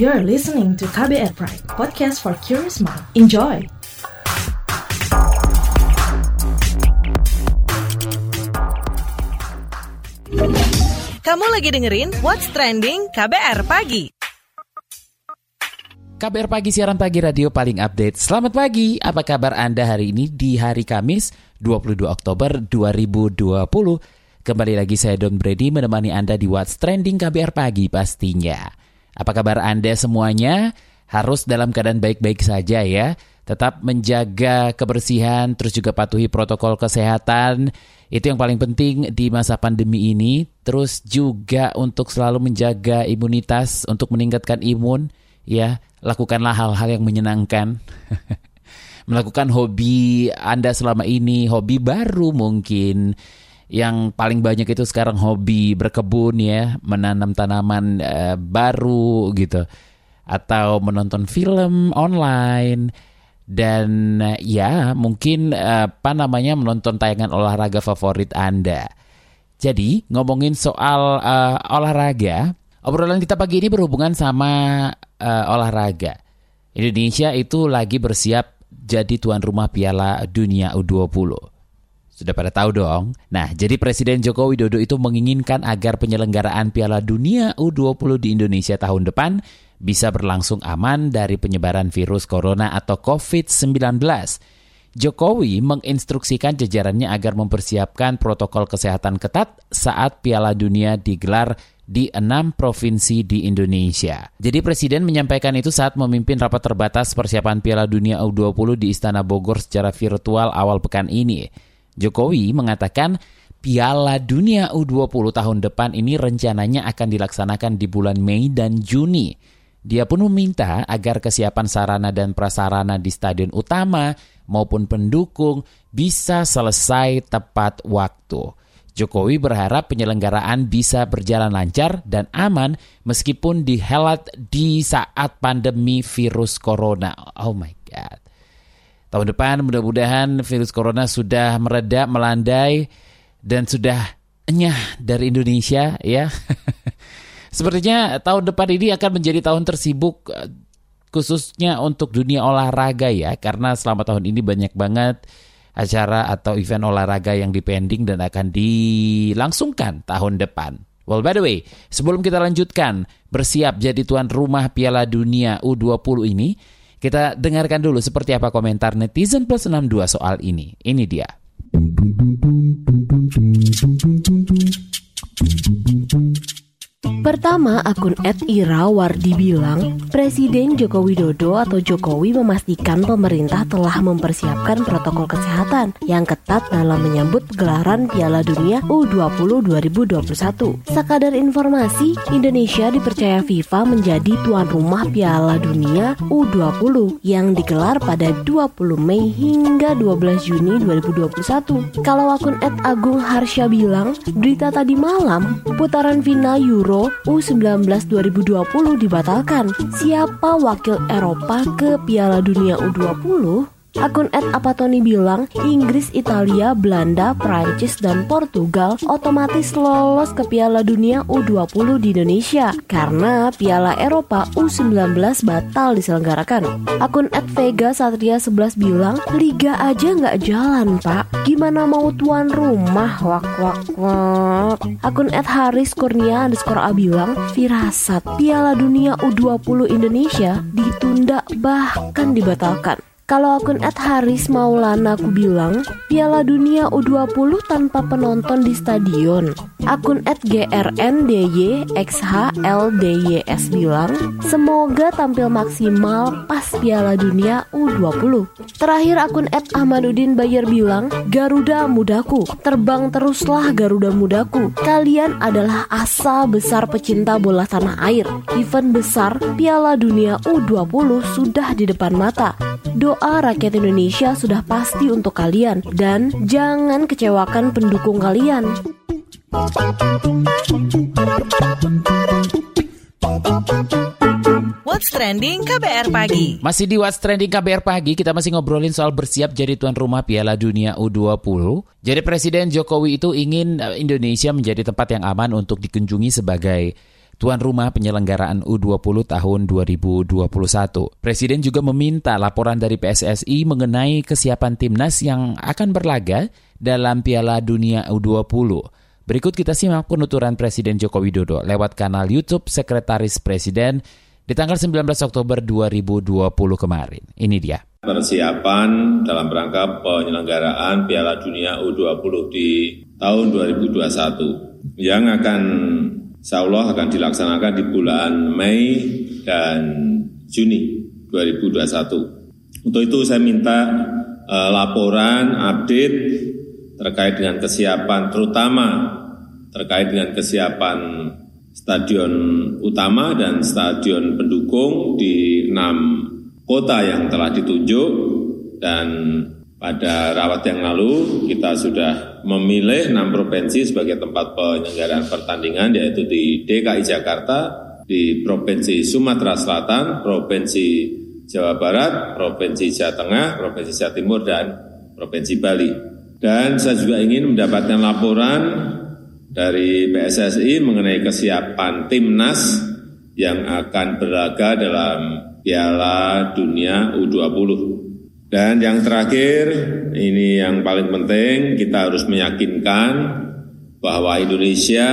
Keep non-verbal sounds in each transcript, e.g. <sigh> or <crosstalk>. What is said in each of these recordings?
You're listening to KBR Pride, podcast for curious mind. Enjoy! Kamu lagi dengerin What's Trending KBR Pagi. KBR Pagi, siaran pagi radio paling update. Selamat pagi, apa kabar Anda hari ini di hari Kamis 22 Oktober 2020? Kembali lagi saya Don Brady menemani Anda di What's Trending KBR Pagi pastinya. Apa kabar Anda semuanya? Harus dalam keadaan baik-baik saja ya. Tetap menjaga kebersihan, terus juga patuhi protokol kesehatan. Itu yang paling penting di masa pandemi ini. Terus juga untuk selalu menjaga imunitas, untuk meningkatkan imun, ya lakukanlah hal-hal yang menyenangkan. <laughs> Melakukan hobi Anda selama ini, hobi baru mungkin. Yang paling banyak itu sekarang hobi berkebun ya, menanam tanaman uh, baru gitu. Atau menonton film online dan uh, ya mungkin uh, apa namanya menonton tayangan olahraga favorit Anda. Jadi ngomongin soal uh, olahraga, obrolan kita pagi ini berhubungan sama uh, olahraga. Indonesia itu lagi bersiap jadi tuan rumah Piala Dunia U20. Sudah pada tahu dong. Nah, jadi Presiden Joko Widodo itu menginginkan agar penyelenggaraan Piala Dunia U20 di Indonesia tahun depan bisa berlangsung aman dari penyebaran virus corona atau COVID-19. Jokowi menginstruksikan jajarannya agar mempersiapkan protokol kesehatan ketat saat Piala Dunia digelar di enam provinsi di Indonesia. Jadi Presiden menyampaikan itu saat memimpin rapat terbatas persiapan Piala Dunia U20 di Istana Bogor secara virtual awal pekan ini. Jokowi mengatakan Piala Dunia U20 tahun depan ini rencananya akan dilaksanakan di bulan Mei dan Juni. Dia pun meminta agar kesiapan sarana dan prasarana di stadion utama maupun pendukung bisa selesai tepat waktu. Jokowi berharap penyelenggaraan bisa berjalan lancar dan aman meskipun dihelat di saat pandemi virus corona. Oh my God. Tahun depan mudah-mudahan virus corona sudah mereda, melandai, dan sudah enyah dari Indonesia ya. <laughs> Sepertinya tahun depan ini akan menjadi tahun tersibuk eh, khususnya untuk dunia olahraga ya. Karena selama tahun ini banyak banget acara atau event olahraga yang dipending dan akan dilangsungkan tahun depan. Well, by the way, sebelum kita lanjutkan bersiap jadi tuan rumah Piala Dunia U20 ini, kita dengarkan dulu seperti apa komentar netizen plus 62 soal ini. Ini dia. Pertama, akun @irawardi bilang, Presiden Joko Widodo atau Jokowi memastikan pemerintah telah mempersiapkan protokol kesehatan yang ketat dalam menyambut gelaran Piala Dunia U20 2021. Sekadar informasi, Indonesia dipercaya FIFA menjadi tuan rumah Piala Dunia U20 yang digelar pada 20 Mei hingga 12 Juni 2021. Kalau akun @agung Harsha bilang, berita tadi malam putaran final Euro U19 2020 dibatalkan. Siapa wakil Eropa ke Piala Dunia U20? Akun Ed Apatoni bilang Inggris, Italia, Belanda, Prancis, dan Portugal otomatis lolos ke Piala Dunia U20 di Indonesia karena Piala Eropa U19 batal diselenggarakan. Akun Ed Vega Satria 11 bilang Liga aja nggak jalan pak, gimana mau tuan rumah wak wak wak. Akun Ed Haris Kurnia underscore A bilang firasat Piala Dunia U20 Indonesia ditunda bahkan dibatalkan. Kalau akun at Haris Maulana aku bilang, Piala Dunia U20 tanpa penonton di stadion. Akun at GRNDYXHLDYS bilang, semoga tampil maksimal pas Piala Dunia U20. Terakhir akun at Ahmadudin Bayer bilang, Garuda mudaku, terbang teruslah Garuda mudaku. Kalian adalah asa besar pecinta bola tanah air. Event besar Piala Dunia U20 sudah di depan mata. Doa doa rakyat Indonesia sudah pasti untuk kalian dan jangan kecewakan pendukung kalian. What's Trending KBR Pagi Masih di What's Trending KBR Pagi Kita masih ngobrolin soal bersiap jadi tuan rumah Piala Dunia U20 Jadi Presiden Jokowi itu ingin eh, Indonesia menjadi tempat yang aman untuk dikunjungi sebagai tuan rumah penyelenggaraan U20 tahun 2021. Presiden juga meminta laporan dari PSSI mengenai kesiapan timnas yang akan berlaga dalam Piala Dunia U20. Berikut kita simak penuturan Presiden Joko Widodo lewat kanal YouTube Sekretaris Presiden di tanggal 19 Oktober 2020 kemarin. Ini dia. Persiapan dalam rangka penyelenggaraan Piala Dunia U20 di tahun 2021 yang akan insya Allah akan dilaksanakan di bulan Mei dan Juni 2021. Untuk itu saya minta eh, laporan, update terkait dengan kesiapan terutama terkait dengan kesiapan stadion utama dan stadion pendukung di enam kota yang telah ditunjuk dan pada rawat yang lalu kita sudah memilih enam provinsi sebagai tempat penyelenggaraan pertandingan yaitu di DKI Jakarta, di Provinsi Sumatera Selatan, Provinsi Jawa Barat, Provinsi Jawa Tengah, Provinsi Jawa Timur, dan Provinsi Bali. Dan saya juga ingin mendapatkan laporan dari PSSI mengenai kesiapan timnas yang akan berlaga dalam Piala Dunia U20. Dan yang terakhir, ini yang paling penting, kita harus meyakinkan bahwa Indonesia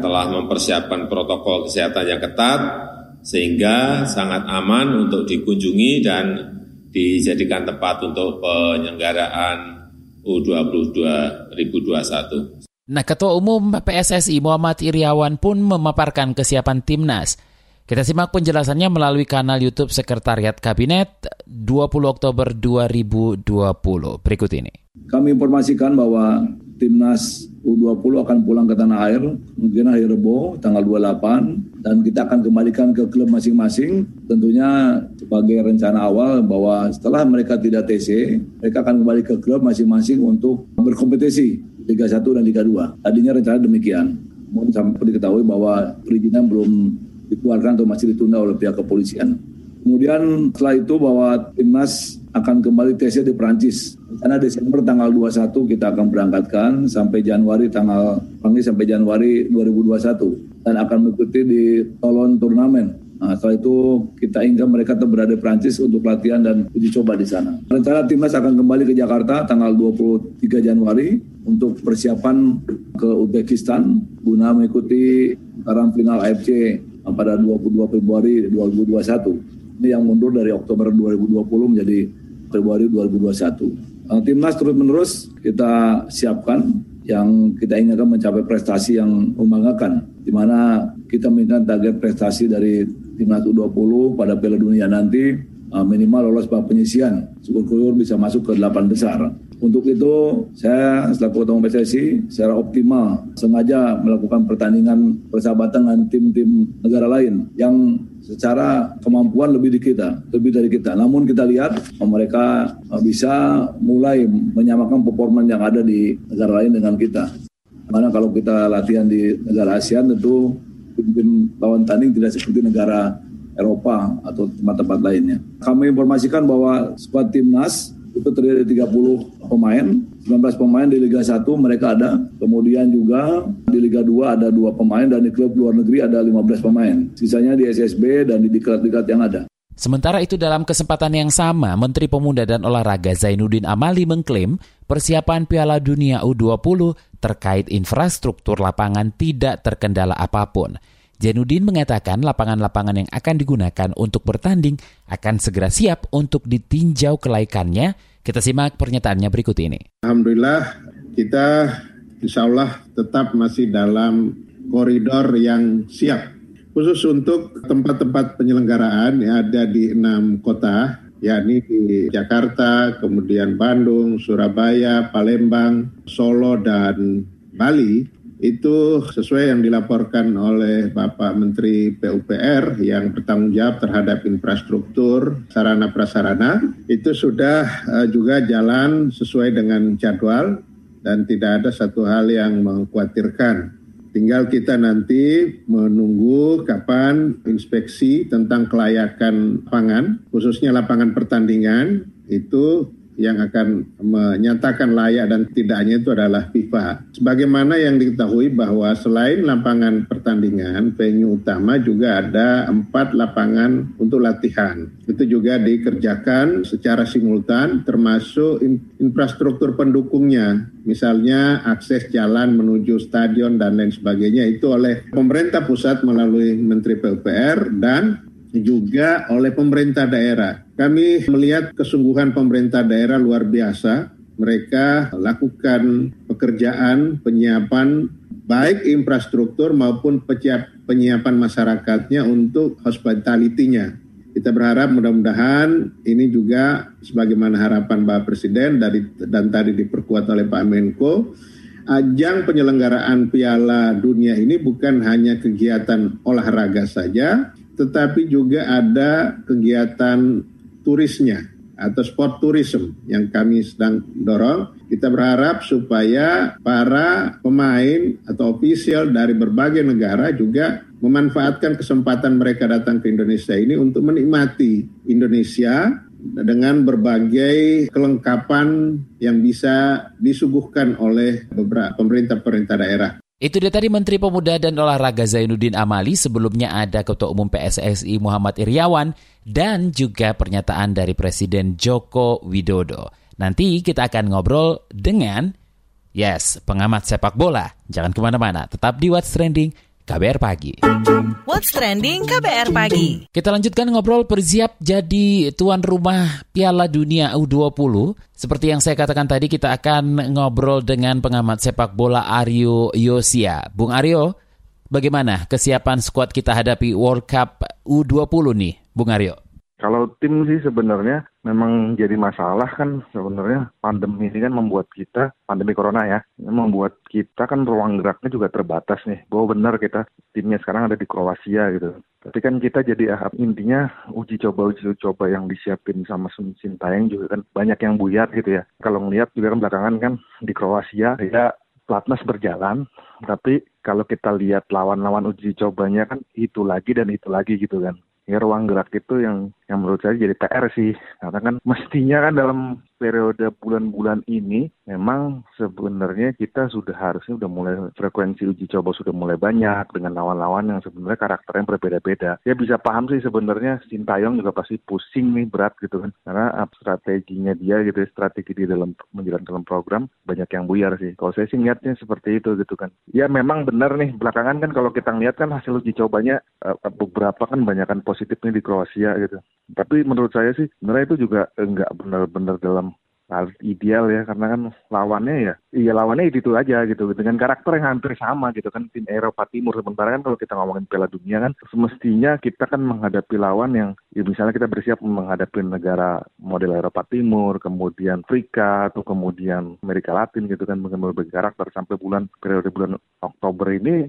telah mempersiapkan protokol kesehatan yang ketat, sehingga sangat aman untuk dikunjungi dan dijadikan tempat untuk penyelenggaraan U20 2021. Nah, Ketua Umum PSSI Muhammad Iriawan pun memaparkan kesiapan timnas – kita simak penjelasannya melalui kanal YouTube Sekretariat Kabinet 20 Oktober 2020. Berikut ini. Kami informasikan bahwa timnas U20 akan pulang ke tanah air mungkin hari Rebo tanggal 28 dan kita akan kembalikan ke klub masing-masing tentunya sebagai rencana awal bahwa setelah mereka tidak TC mereka akan kembali ke klub masing-masing untuk berkompetisi Liga 1 dan Liga 2 tadinya rencana demikian mohon sampai diketahui bahwa perizinan belum dikeluarkan atau masih ditunda oleh pihak kepolisian. Kemudian setelah itu bahwa timnas akan kembali tesnya di Perancis. Karena Desember tanggal 21 kita akan berangkatkan sampai Januari tanggal panggil sampai Januari 2021 dan akan mengikuti di Tolon Turnamen. Nah, setelah itu kita ingat mereka berada di Prancis untuk latihan dan uji coba di sana. Rencana timnas akan kembali ke Jakarta tanggal 23 Januari untuk persiapan ke Uzbekistan guna mengikuti karantina AFC pada 22 Februari 2021. Ini yang mundur dari Oktober 2020 menjadi Februari 2021. Uh, timnas terus-menerus kita siapkan yang kita inginkan mencapai prestasi yang membanggakan, di mana kita menginginkan target prestasi dari timnas U20 pada Piala Dunia nanti uh, minimal lolos babak penyisian, syukur-syukur bisa masuk ke delapan besar. Untuk itu saya selaku ketua PSSI secara optimal sengaja melakukan pertandingan persahabatan dengan tim-tim negara lain yang secara kemampuan lebih di kita, lebih dari kita. Namun kita lihat mereka bisa mulai menyamakan performa yang ada di negara lain dengan kita. Karena kalau kita latihan di negara ASEAN tentu tim-tim lawan tanding tidak seperti negara Eropa atau tempat-tempat lainnya. Kami informasikan bahwa skuad timnas itu terdiri dari 30 pemain, 19 pemain di Liga 1 mereka ada, kemudian juga di Liga 2 ada dua pemain dan di klub luar negeri ada 15 pemain. Sisanya di SSB dan di diklat-diklat yang ada. Sementara itu dalam kesempatan yang sama, Menteri Pemuda dan Olahraga Zainuddin Amali mengklaim persiapan Piala Dunia U20 terkait infrastruktur lapangan tidak terkendala apa pun. Zainuddin mengatakan lapangan-lapangan yang akan digunakan untuk bertanding akan segera siap untuk ditinjau kelaikannya. Kita simak pernyataannya berikut ini. Alhamdulillah kita insya Allah tetap masih dalam koridor yang siap. Khusus untuk tempat-tempat penyelenggaraan yang ada di enam kota, yakni di Jakarta, kemudian Bandung, Surabaya, Palembang, Solo, dan Bali itu sesuai yang dilaporkan oleh Bapak Menteri PUPR yang bertanggung jawab terhadap infrastruktur sarana prasarana itu sudah uh, juga jalan sesuai dengan jadwal dan tidak ada satu hal yang mengkhawatirkan. Tinggal kita nanti menunggu kapan inspeksi tentang kelayakan lapangan, khususnya lapangan pertandingan, itu yang akan menyatakan layak dan tidaknya itu adalah FIFA. Sebagaimana yang diketahui bahwa selain lapangan pertandingan, venue utama juga ada empat lapangan untuk latihan. Itu juga dikerjakan secara simultan termasuk infrastruktur pendukungnya. Misalnya akses jalan menuju stadion dan lain sebagainya itu oleh pemerintah pusat melalui Menteri PUPR dan juga oleh pemerintah daerah. Kami melihat kesungguhan pemerintah daerah luar biasa. Mereka lakukan pekerjaan penyiapan baik infrastruktur maupun penyiapan masyarakatnya untuk hospitality-nya. Kita berharap mudah-mudahan ini juga sebagaimana harapan Bapak Presiden dari, dan tadi diperkuat oleh Pak Menko, ajang penyelenggaraan Piala Dunia ini bukan hanya kegiatan olahraga saja, tetapi juga ada kegiatan turisnya atau sport tourism yang kami sedang dorong. Kita berharap supaya para pemain atau ofisial dari berbagai negara juga memanfaatkan kesempatan mereka datang ke Indonesia ini untuk menikmati Indonesia dengan berbagai kelengkapan yang bisa disuguhkan oleh beberapa pemerintah-pemerintah daerah. Itu dia tadi Menteri Pemuda dan Olahraga Zainuddin Amali, sebelumnya ada Ketua Umum PSSI Muhammad Iriawan, dan juga pernyataan dari Presiden Joko Widodo. Nanti kita akan ngobrol dengan, yes, pengamat sepak bola. Jangan ke mana-mana, tetap di What's Trending, KBR Pagi. What's Trending KBR Pagi. Kita lanjutkan ngobrol bersiap jadi tuan rumah Piala Dunia U20. Seperti yang saya katakan tadi, kita akan ngobrol dengan pengamat sepak bola Aryo Yosia. Bung Aryo, bagaimana kesiapan skuad kita hadapi World Cup U20 nih, Bung Aryo? Kalau tim sih sebenarnya memang jadi masalah kan sebenarnya pandemi ini kan membuat kita pandemi corona ya membuat kita kan ruang geraknya juga terbatas nih. Bahwa benar kita timnya sekarang ada di Kroasia gitu. Tapi kan kita jadi ah, intinya uji coba uji coba yang disiapin sama Sun Sintayong juga kan banyak yang buyar gitu ya. Kalau ngelihat juga kan belakangan kan di Kroasia ya platnas berjalan, tapi kalau kita lihat lawan-lawan uji cobanya kan itu lagi dan itu lagi gitu kan ya ruang gerak itu yang yang menurut saya jadi PR sih. Karena kan mestinya kan dalam periode bulan-bulan ini memang sebenarnya kita sudah harusnya sudah mulai frekuensi uji coba sudah mulai banyak dengan lawan-lawan yang sebenarnya karakternya berbeda-beda. Ya bisa paham sih sebenarnya Sintayong juga pasti pusing nih berat gitu kan karena strateginya dia gitu strategi di dalam menjalankan program banyak yang buyar sih. Kalau saya sih niatnya seperti itu gitu kan. Ya memang benar nih belakangan kan kalau kita lihat kan hasil uji cobanya eh, beberapa kan banyak kan positifnya di Kroasia gitu. Tapi menurut saya sih sebenarnya itu juga enggak benar-benar dalam harus ideal ya karena kan lawannya ya iya lawannya itu, itu aja gitu. Dengan karakter yang hampir sama gitu kan tim Eropa Timur. Sementara kan kalau kita ngomongin Piala Dunia kan semestinya kita kan menghadapi lawan yang ya misalnya kita bersiap menghadapi negara model Eropa Timur kemudian Afrika atau kemudian Amerika Latin gitu kan dengan karakter sampai bulan periode bulan Oktober ini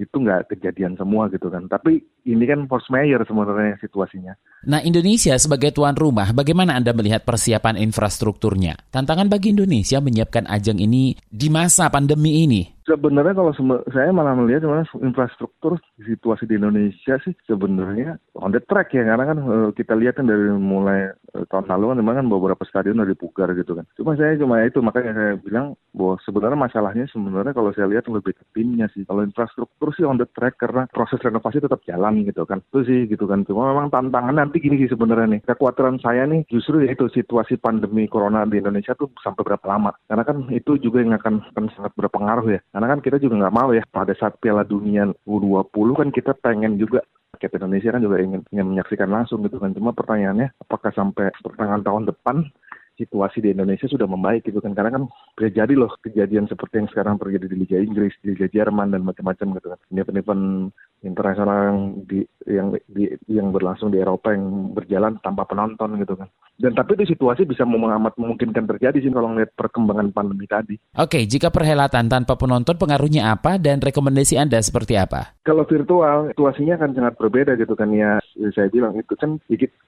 itu nggak kejadian semua gitu kan. Tapi ini kan force mayor sebenarnya situasinya. Nah Indonesia sebagai tuan rumah, bagaimana Anda melihat persiapan infrastrukturnya? Tantangan bagi Indonesia menyiapkan ajang ini di masa pandemi ini? Sebenarnya kalau saya malah melihat mana infrastruktur situasi di Indonesia sih sebenarnya on the track ya karena kan uh, kita lihat kan dari mulai tahun lalu kan memang kan beberapa stadion udah dipugar gitu kan. Cuma saya cuma itu makanya saya bilang bahwa sebenarnya masalahnya sebenarnya kalau saya lihat lebih ke timnya sih. Kalau infrastruktur sih on the track karena proses renovasi tetap jalan gitu kan. Itu sih gitu kan. Cuma memang tantangan nanti gini sih sebenarnya nih. Kekhawatiran saya nih justru itu situasi pandemi corona di Indonesia tuh sampai berapa lama. Karena kan itu juga yang akan, akan sangat berpengaruh ya karena kan kita juga nggak mau ya pada saat Piala Dunia U20 kan kita pengen juga rakyat Indonesia kan juga ingin, ingin menyaksikan langsung gitu kan. Cuma pertanyaannya apakah sampai pertengahan tahun depan situasi di Indonesia sudah membaik gitu kan karena kan bisa jadi loh kejadian seperti yang sekarang terjadi di Liga Inggris, di Liga Jerman dan macam-macam gitu kan. Event-event internasional yang di yang di, yang berlangsung di Eropa yang berjalan tanpa penonton gitu kan. Dan tapi itu situasi bisa amat memungkinkan terjadi sih kalau ngeliat perkembangan pandemi tadi. Oke, jika perhelatan tanpa penonton pengaruhnya apa dan rekomendasi Anda seperti apa? Kalau virtual situasinya akan sangat berbeda gitu kan ya. Saya bilang itu kan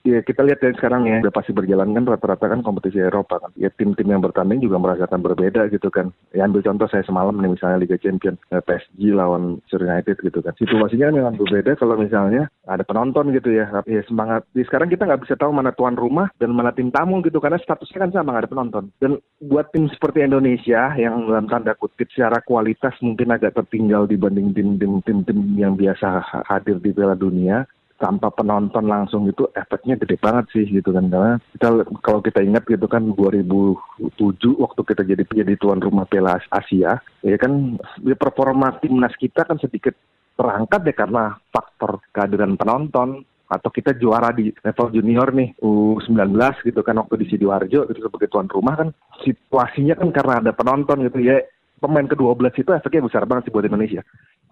ya, kita lihat dari sekarang ya udah pasti berjalan kan rata-rata kan kompetisi Eropa kan. Ya tim-tim yang bertanding juga merasakan berbeda gitu kan. Ya ambil contoh saya semalam nih misalnya Liga Champions PSG lawan United gitu kan. Situasinya situasinya memang berbeda kalau misalnya ada penonton gitu ya. Ya semangat. Di sekarang kita nggak bisa tahu mana tuan rumah dan mana tim tamu gitu karena statusnya kan sama nggak ada penonton. Dan buat tim seperti Indonesia yang dalam tanda kutip secara kualitas mungkin agak tertinggal dibanding tim-tim yang biasa hadir di Piala Dunia, tanpa penonton langsung itu efeknya gede banget sih gitu kan. Karena kita kalau kita ingat gitu kan 2007 waktu kita jadi jadi tuan rumah Piala Asia ya kan ya performa timnas kita kan sedikit terangkat deh karena faktor kehadiran penonton atau kita juara di level junior nih U19 gitu kan waktu di Sidoarjo gitu sebagai tuan rumah kan situasinya kan karena ada penonton gitu ya pemain ke-12 itu efeknya besar banget sih buat Indonesia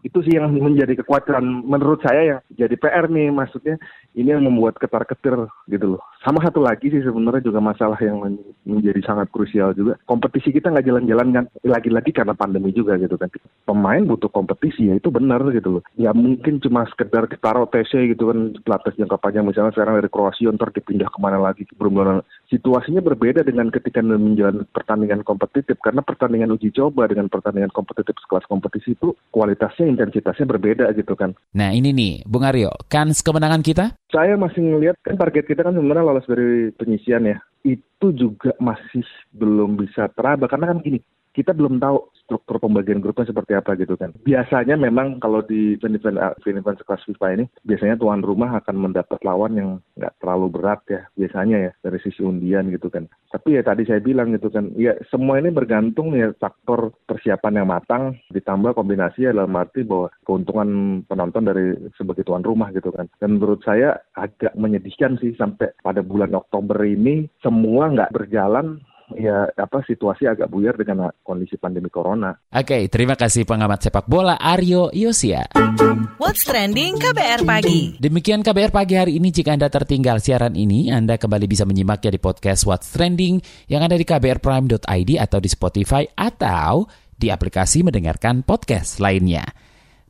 itu sih yang menjadi kekuatan menurut saya yang jadi PR nih maksudnya ini yang membuat ketar-ketir gitu loh. Sama satu lagi sih sebenarnya juga masalah yang menjadi sangat krusial juga. Kompetisi kita nggak jalan-jalan kan lagi-lagi karena pandemi juga gitu kan. Pemain butuh kompetisi ya itu benar gitu loh. Ya mungkin cuma sekedar kita TC gitu kan pelatih jangka panjang misalnya sekarang dari Kroasia ntar dipindah ke mana lagi belum situasinya berbeda dengan ketika menjalani pertandingan kompetitif karena pertandingan uji coba dengan pertandingan kompetitif sekelas kompetisi itu kualitasnya intensitasnya berbeda gitu kan. Nah ini nih, Bung Aryo, kans kemenangan kita? Saya masih ngelihat kan target kita kan sebenarnya lolos dari penyisian ya. Itu juga masih belum bisa teraba karena kan gini, kita belum tahu struktur pembagian grupnya seperti apa gitu kan. Biasanya memang kalau di event-event ah, event sekelas FIFA ini, biasanya tuan rumah akan mendapat lawan yang nggak terlalu berat ya, biasanya ya, dari sisi undian gitu kan. Tapi ya tadi saya bilang gitu kan, ya semua ini bergantung ya faktor persiapan yang matang, ditambah kombinasi ya dalam arti bahwa keuntungan penonton dari sebagai tuan rumah gitu kan. Dan menurut saya agak menyedihkan sih sampai pada bulan Oktober ini semua nggak berjalan ya apa situasi agak buyar dengan kondisi pandemi corona. Oke, terima kasih pengamat sepak bola Aryo Yosia. What's trending KBR pagi? Demikian KBR pagi hari ini. Jika Anda tertinggal siaran ini, Anda kembali bisa menyimaknya di podcast What's Trending yang ada di kbrprime.id atau di Spotify atau di aplikasi mendengarkan podcast lainnya.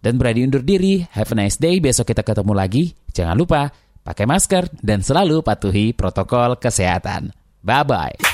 Dan berani undur diri, have a nice day, besok kita ketemu lagi. Jangan lupa, pakai masker dan selalu patuhi protokol kesehatan. Bye-bye.